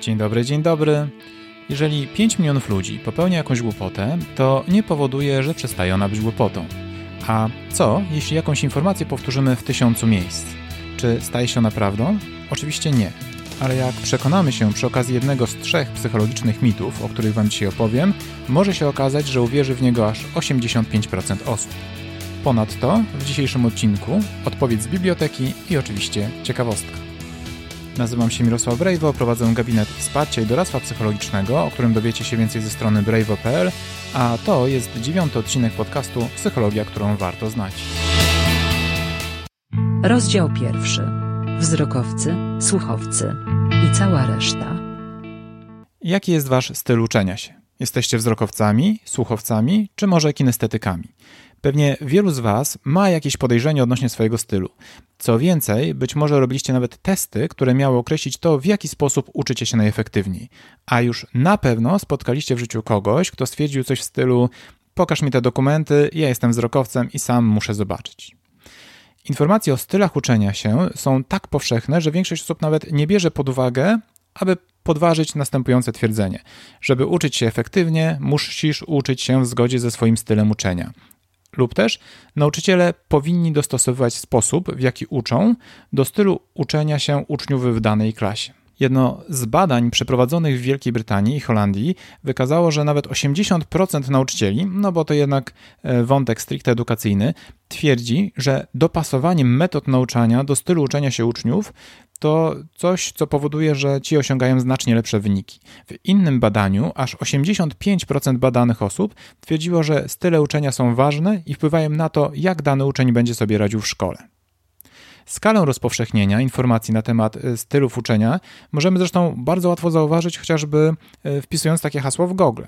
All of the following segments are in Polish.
Dzień dobry, dzień dobry. Jeżeli 5 milionów ludzi popełnia jakąś głupotę, to nie powoduje, że przestaje ona być głupotą. A co, jeśli jakąś informację powtórzymy w tysiącu miejsc? Czy staje się ona prawdą? Oczywiście nie. Ale jak przekonamy się przy okazji jednego z trzech psychologicznych mitów, o których Wam dzisiaj opowiem, może się okazać, że uwierzy w niego aż 85% osób. Ponadto w dzisiejszym odcinku odpowiedź z biblioteki i oczywiście ciekawostka. Nazywam się Mirosław Brejwo, prowadzę gabinet wsparcia i doradztwa psychologicznego, o którym dowiecie się więcej ze strony brejwo.pl, a to jest dziewiąty odcinek podcastu Psychologia, którą warto znać. Rozdział pierwszy. Wzrokowcy, słuchowcy i cała reszta. Jaki jest Wasz styl uczenia się? Jesteście wzrokowcami, słuchowcami, czy może kinestetykami? Pewnie wielu z Was ma jakieś podejrzenie odnośnie swojego stylu. Co więcej, być może robiliście nawet testy, które miały określić to, w jaki sposób uczycie się najefektywniej. A już na pewno spotkaliście w życiu kogoś, kto stwierdził coś w stylu: Pokaż mi te dokumenty, ja jestem wzrokowcem i sam muszę zobaczyć. Informacje o stylach uczenia się są tak powszechne, że większość osób nawet nie bierze pod uwagę, aby podważyć następujące twierdzenie. Żeby uczyć się efektywnie, musisz uczyć się w zgodzie ze swoim stylem uczenia. Lub też nauczyciele powinni dostosowywać sposób, w jaki uczą, do stylu uczenia się uczniów w danej klasie. Jedno z badań przeprowadzonych w Wielkiej Brytanii i Holandii wykazało, że nawet 80% nauczycieli, no bo to jednak e, wątek stricte edukacyjny, twierdzi, że dopasowanie metod nauczania do stylu uczenia się uczniów to coś, co powoduje, że ci osiągają znacznie lepsze wyniki. W innym badaniu aż 85% badanych osób twierdziło, że style uczenia są ważne i wpływają na to, jak dany uczeń będzie sobie radził w szkole. Skalę rozpowszechnienia informacji na temat y, stylów uczenia możemy zresztą bardzo łatwo zauważyć, chociażby y, wpisując takie hasło w Google.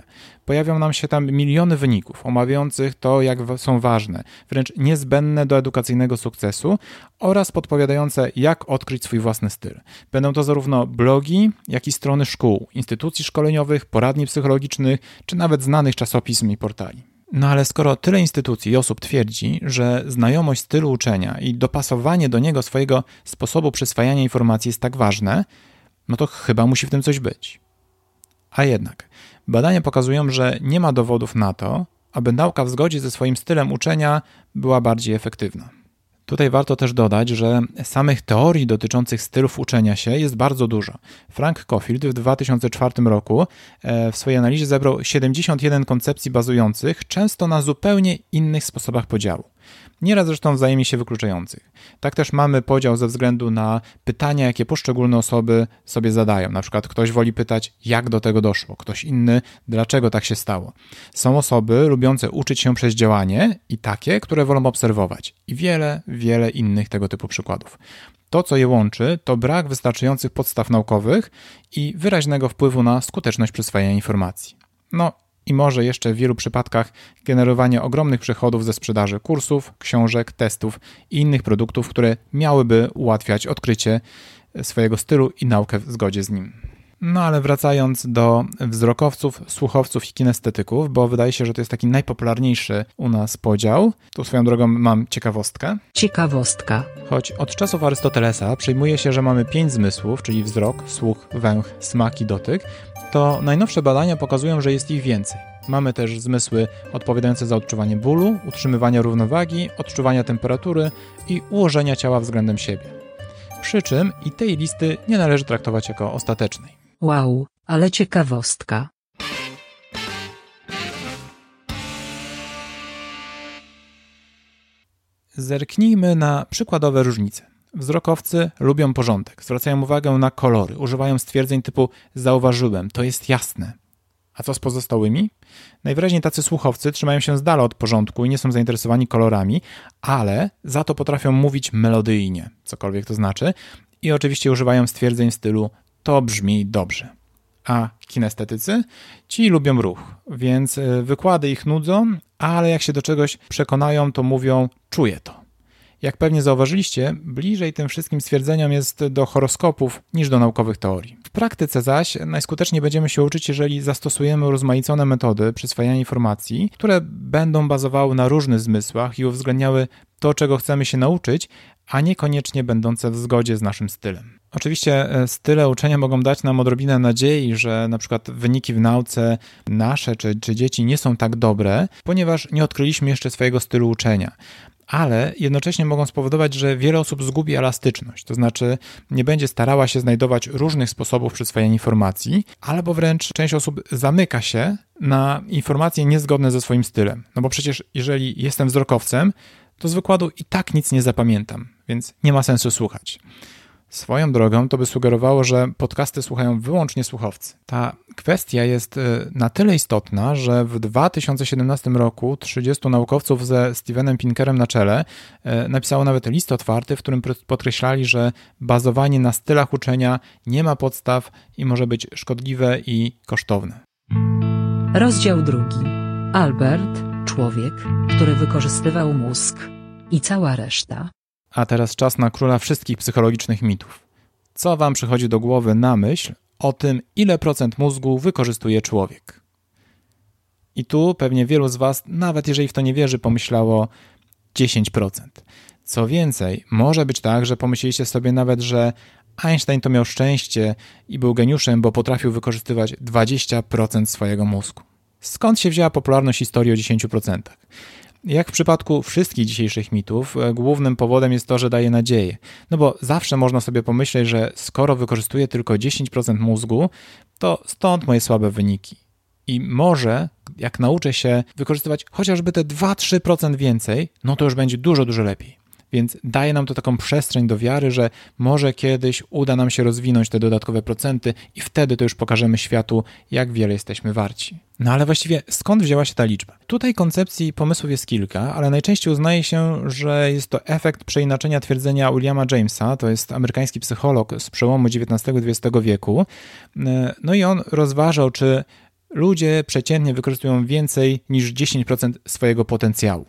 Pojawią nam się tam miliony wyników omawiających to, jak są ważne, wręcz niezbędne do edukacyjnego sukcesu oraz podpowiadające, jak odkryć swój własny styl. Będą to zarówno blogi, jak i strony szkół, instytucji szkoleniowych, poradni psychologicznych, czy nawet znanych czasopism i portali. No ale skoro tyle instytucji i osób twierdzi, że znajomość stylu uczenia i dopasowanie do niego swojego sposobu przyswajania informacji jest tak ważne, no to chyba musi w tym coś być. A jednak, badania pokazują, że nie ma dowodów na to, aby nauka w zgodzie ze swoim stylem uczenia była bardziej efektywna. Tutaj warto też dodać, że samych teorii dotyczących stylów uczenia się jest bardzo dużo. Frank Cofield w 2004 roku e, w swojej analizie zebrał 71 koncepcji bazujących często na zupełnie innych sposobach podziału nieraz zresztą wzajemnie się wykluczających. Tak też mamy podział ze względu na pytania, jakie poszczególne osoby sobie zadają. Na przykład ktoś woli pytać, jak do tego doszło, ktoś inny, dlaczego tak się stało. Są osoby lubiące uczyć się przez działanie i takie, które wolą obserwować. I wiele, wiele innych tego typu przykładów. To, co je łączy, to brak wystarczających podstaw naukowych i wyraźnego wpływu na skuteczność przyswajania informacji. No, i może jeszcze w wielu przypadkach generowanie ogromnych przychodów ze sprzedaży kursów, książek, testów i innych produktów, które miałyby ułatwiać odkrycie swojego stylu i naukę w zgodzie z nim. No ale wracając do wzrokowców, słuchowców i kinestetyków, bo wydaje się, że to jest taki najpopularniejszy u nas podział. Tu swoją drogą mam ciekawostkę. Ciekawostka. Choć od czasów Arystotelesa przyjmuje się, że mamy pięć zmysłów, czyli wzrok, słuch, węch, smak i dotyk, to najnowsze badania pokazują, że jest ich więcej. Mamy też zmysły odpowiadające za odczuwanie bólu, utrzymywania równowagi, odczuwania temperatury i ułożenia ciała względem siebie. Przy czym i tej listy nie należy traktować jako ostatecznej. Wow, ale ciekawostka. Zerknijmy na przykładowe różnice. Wzrokowcy lubią porządek, zwracają uwagę na kolory, używają stwierdzeń typu zauważyłem, to jest jasne. A co z pozostałymi? Najwyraźniej tacy słuchowcy trzymają się z dala od porządku i nie są zainteresowani kolorami, ale za to potrafią mówić melodyjnie, cokolwiek to znaczy, i oczywiście używają stwierdzeń w stylu to brzmi dobrze. A kinestetycy? Ci lubią ruch, więc e, wykłady ich nudzą, ale jak się do czegoś przekonają, to mówią czuję to. Jak pewnie zauważyliście, bliżej tym wszystkim stwierdzeniom jest do horoskopów niż do naukowych teorii. W praktyce zaś najskuteczniej będziemy się uczyć, jeżeli zastosujemy rozmaicone metody przyswajania informacji, które będą bazowały na różnych zmysłach i uwzględniały to, czego chcemy się nauczyć, a niekoniecznie będące w zgodzie z naszym stylem. Oczywiście e, style uczenia mogą dać nam odrobinę nadziei, że na przykład wyniki w nauce nasze czy, czy dzieci nie są tak dobre, ponieważ nie odkryliśmy jeszcze swojego stylu uczenia ale jednocześnie mogą spowodować, że wiele osób zgubi elastyczność, to znaczy nie będzie starała się znajdować różnych sposobów przyswajania informacji, albo wręcz część osób zamyka się na informacje niezgodne ze swoim stylem. No bo przecież jeżeli jestem wzrokowcem, to z wykładu i tak nic nie zapamiętam, więc nie ma sensu słuchać. Swoją drogą to by sugerowało, że podcasty słuchają wyłącznie słuchowcy. Ta kwestia jest y, na tyle istotna, że w 2017 roku 30 naukowców ze Stevenem Pinkerem na czele y, napisało nawet list otwarty, w którym podkreślali, że bazowanie na stylach uczenia nie ma podstaw i może być szkodliwe i kosztowne. Rozdział drugi. Albert, człowiek, który wykorzystywał mózg. I cała reszta. A teraz czas na króla wszystkich psychologicznych mitów. Co wam przychodzi do głowy na myśl o tym, ile procent mózgu wykorzystuje człowiek? I tu pewnie wielu z was, nawet jeżeli w to nie wierzy, pomyślało 10%. Co więcej, może być tak, że pomyśleliście sobie nawet, że Einstein to miał szczęście i był geniuszem, bo potrafił wykorzystywać 20% swojego mózgu. Skąd się wzięła popularność historii o 10%? Jak w przypadku wszystkich dzisiejszych mitów, e, głównym powodem jest to, że daje nadzieję. No bo zawsze można sobie pomyśleć, że skoro wykorzystuję tylko 10% mózgu, to stąd moje słabe wyniki. I może, jak nauczę się wykorzystywać chociażby te 2-3% więcej, no to już będzie dużo, dużo lepiej. Więc daje nam to taką przestrzeń do wiary, że może kiedyś uda nam się rozwinąć te dodatkowe procenty i wtedy to już pokażemy światu, jak wiele jesteśmy warci. No ale właściwie skąd wzięła się ta liczba? Tutaj koncepcji i pomysłów jest kilka, ale najczęściej uznaje się, że jest to efekt przeinaczenia twierdzenia Williama Jamesa, to jest amerykański psycholog z przełomu XIX i XX wieku. No i on rozważał, czy ludzie przeciętnie wykorzystują więcej niż 10% swojego potencjału.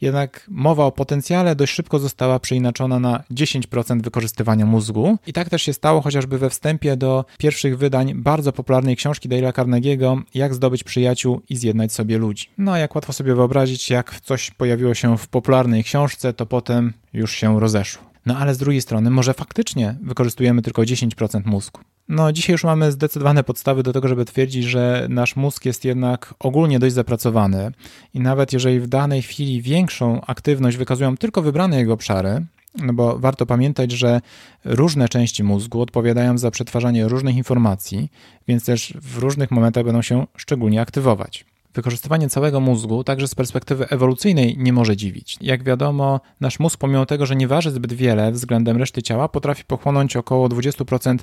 Jednak mowa o potencjale dość szybko została przeinaczona na 10% wykorzystywania mózgu. I tak też się stało chociażby we wstępie do pierwszych wydań bardzo popularnej książki Dale'a Carnegie'ego Jak zdobyć przyjaciół i zjednać sobie ludzi. No, jak łatwo sobie wyobrazić, jak coś pojawiło się w popularnej książce, to potem już się rozeszło. No ale z drugiej strony, może faktycznie wykorzystujemy tylko 10% mózgu. No, dzisiaj już mamy zdecydowane podstawy do tego, żeby twierdzić, że nasz mózg jest jednak ogólnie dość zapracowany i nawet jeżeli w danej chwili większą aktywność wykazują tylko wybrane jego obszary, no bo warto pamiętać, że różne części mózgu odpowiadają za przetwarzanie różnych informacji, więc też w różnych momentach będą się szczególnie aktywować. Wykorzystywanie całego mózgu także z perspektywy ewolucyjnej nie może dziwić. Jak wiadomo, nasz mózg, pomimo tego, że nie waży zbyt wiele względem reszty ciała, potrafi pochłonąć około 20%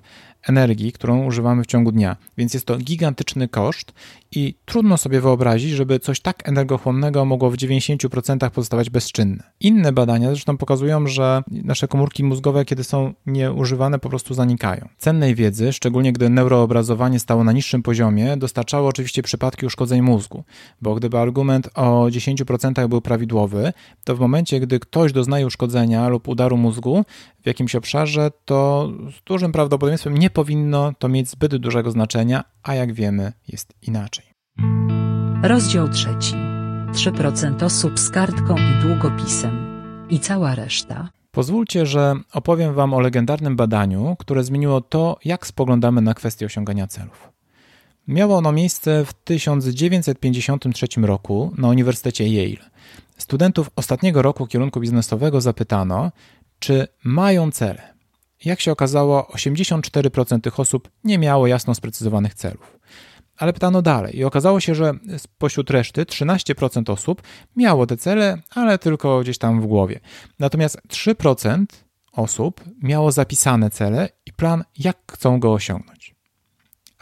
energii, którą używamy w ciągu dnia. Więc jest to gigantyczny koszt i trudno sobie wyobrazić, żeby coś tak energochłonnego mogło w 90% pozostawać bezczynne. Inne badania zresztą pokazują, że nasze komórki mózgowe, kiedy są nieużywane, po prostu zanikają. Cennej wiedzy, szczególnie gdy neuroobrazowanie stało na niższym poziomie, dostarczało oczywiście przypadki uszkodzeń mózgu, bo gdyby argument o 10% był prawidłowy, to w momencie, gdy ktoś doznaje uszkodzenia lub udaru mózgu w jakimś obszarze, to z dużym prawdopodobieństwem nie powinno to mieć zbyt dużego znaczenia, a jak wiemy, jest inaczej. Rozdział trzeci. 3% osób z kartką i długopisem. I cała reszta. Pozwólcie, że opowiem Wam o legendarnym badaniu, które zmieniło to, jak spoglądamy na kwestię osiągania celów. Miało ono miejsce w 1953 roku na Uniwersytecie Yale. Studentów ostatniego roku kierunku biznesowego zapytano, czy mają cele. Jak się okazało, 84% tych osób nie miało jasno sprecyzowanych celów. Ale pytano dalej i okazało się, że spośród reszty 13% osób miało te cele, ale tylko gdzieś tam w głowie. Natomiast 3% osób miało zapisane cele i plan, jak chcą go osiągnąć.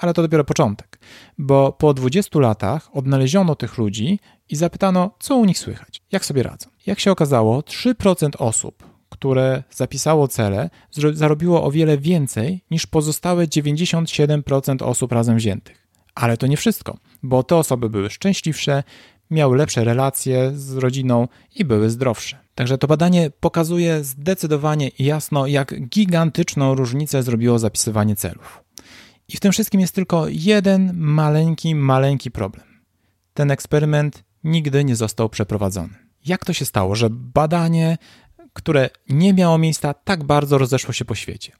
Ale to dopiero początek, bo po 20 latach odnaleziono tych ludzi i zapytano, co u nich słychać, jak sobie radzą. Jak się okazało, 3% osób które zapisało cele, zarobiło o wiele więcej niż pozostałe 97% osób razem wziętych. Ale to nie wszystko, bo te osoby były szczęśliwsze, miały lepsze relacje z rodziną i były zdrowsze. Także to badanie pokazuje zdecydowanie i jasno, jak gigantyczną różnicę zrobiło zapisywanie celów. I w tym wszystkim jest tylko jeden maleńki, maleńki problem. Ten eksperyment nigdy nie został przeprowadzony. Jak to się stało, że badanie, które nie miało miejsca, tak bardzo rozeszło się po świecie?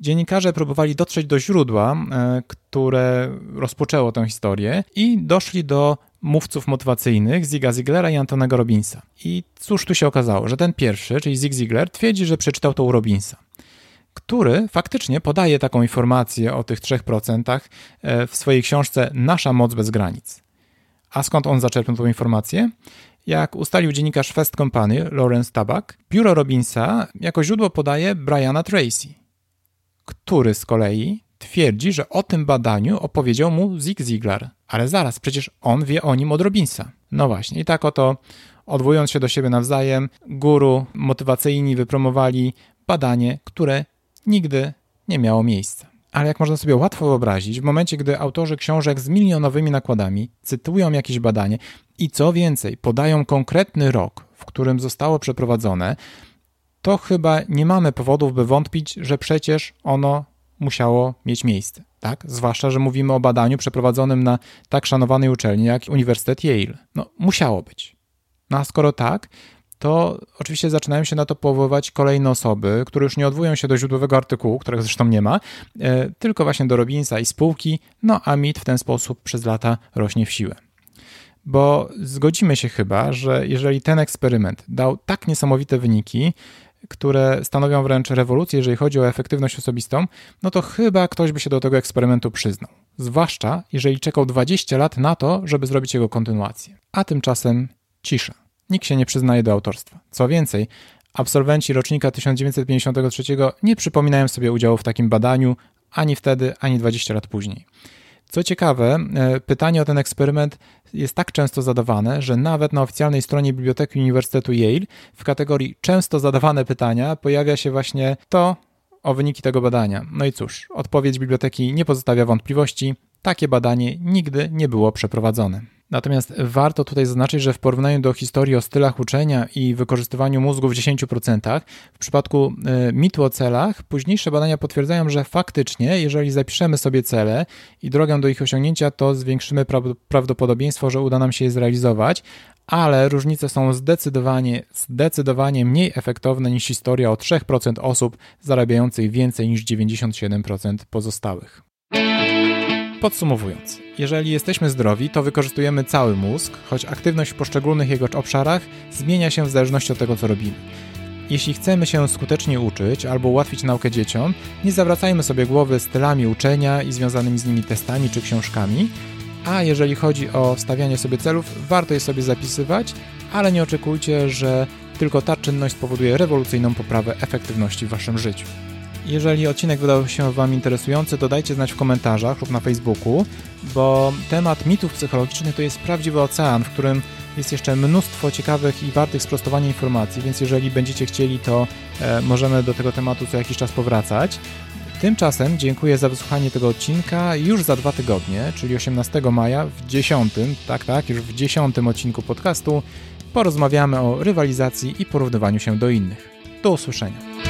Dziennikarze próbowali dotrzeć do źródła, e, które rozpoczęło tę historię i doszli do mówców motywacyjnych Ziga Ziglera i Antonego Robinsa. I cóż tu się okazało, że ten pierwszy, czyli Zig Ziglar, twierdzi, że przeczytał to u Robinsa który faktycznie podaje taką informację o tych 3% e, w swojej książce Nasza moc bez granic. A skąd on zaczerpnął tą informację? Jak ustalił dziennikarz Fest Company Lawrence Tabak, biuro Robinsa jako źródło podaje Briana Tracy, który z kolei twierdzi, że o tym badaniu opowiedział mu Zig Ziglar. Ale zaraz, przecież on wie o nim od Robinsa. No właśnie, i tak oto, odwołując się do siebie nawzajem, guru motywacyjni wypromowali badanie, które nigdy nie miało miejsca. Ale jak można sobie łatwo wyobrazić, w momencie, gdy autorzy książek z milionowymi nakładami cytują jakieś badanie i co więcej, podają konkretny rok, w którym zostało przeprowadzone, to chyba nie mamy powodów, by wątpić, że przecież ono musiało mieć miejsce. Tak? Zwłaszcza, że mówimy o badaniu przeprowadzonym na tak szanowanej uczelni jak Uniwersytet Yale. No, musiało być. No a skoro tak, to oczywiście zaczynają się na to powoływać kolejne osoby, które już nie odwołują się do źródłowego artykułu, którego zresztą nie ma, e, tylko właśnie do Robinsa i spółki, no a mit w ten sposób przez lata rośnie w siłę. Bo zgodzimy się chyba, że jeżeli ten eksperyment dał tak niesamowite wyniki, które stanowią wręcz rewolucję, jeżeli chodzi o efektywność osobistą, no to chyba ktoś by się do tego eksperymentu przyznał. Zwłaszcza jeżeli czekał 20 lat na to, żeby zrobić jego kontynuację. A tymczasem cisza. Nikt się nie przyznaje do autorstwa. Co więcej, absolwenci rocznika 1953 nie przypominają sobie udziału w takim badaniu ani wtedy, ani 20 lat później. Co ciekawe, e, pytanie o ten eksperyment jest tak często zadawane, że nawet na oficjalnej stronie Biblioteki Uniwersytetu Yale w kategorii często zadawane pytania pojawia się właśnie to o wyniki tego badania. No i cóż, odpowiedź biblioteki nie pozostawia wątpliwości. Takie badanie nigdy nie było przeprowadzone. Natomiast warto tutaj zaznaczyć, że w porównaniu do historii o stylach uczenia i wykorzystywaniu mózgu w 10%, w przypadku e, mitu o celach, późniejsze badania potwierdzają, że faktycznie, jeżeli zapiszemy sobie cele i drogę do ich osiągnięcia, to zwiększymy prawdopodobieństwo, że uda nam się je zrealizować, ale różnice są zdecydowanie, zdecydowanie mniej efektowne niż historia o 3% osób zarabiających więcej niż 97% pozostałych. Podsumowując, jeżeli jesteśmy zdrowi, to wykorzystujemy cały mózg, choć aktywność w poszczególnych jego obszarach zmienia się w zależności od tego, co robimy. Jeśli chcemy się skutecznie uczyć albo ułatwić naukę dzieciom, nie zawracajmy sobie głowy stylami uczenia i związanymi z nimi testami czy książkami, a jeżeli chodzi o stawianie sobie celów, warto je sobie zapisywać, ale nie oczekujcie, że tylko ta czynność spowoduje rewolucyjną poprawę efektywności w waszym życiu. Jeżeli odcinek wydał się Wam interesujący, to dajcie znać w komentarzach lub na Facebooku, bo temat mitów psychologicznych to jest prawdziwy ocean, w którym jest jeszcze mnóstwo ciekawych i wartych sprostowania informacji, więc jeżeli będziecie chcieli, to e, możemy do tego tematu co jakiś czas powracać. Tymczasem dziękuję za wysłuchanie tego odcinka. Już za dwa tygodnie, czyli 18 maja, w dziesiątym, tak, tak, już w dziesiątym odcinku podcastu porozmawiamy o rywalizacji i porównywaniu się do innych. Do usłyszenia.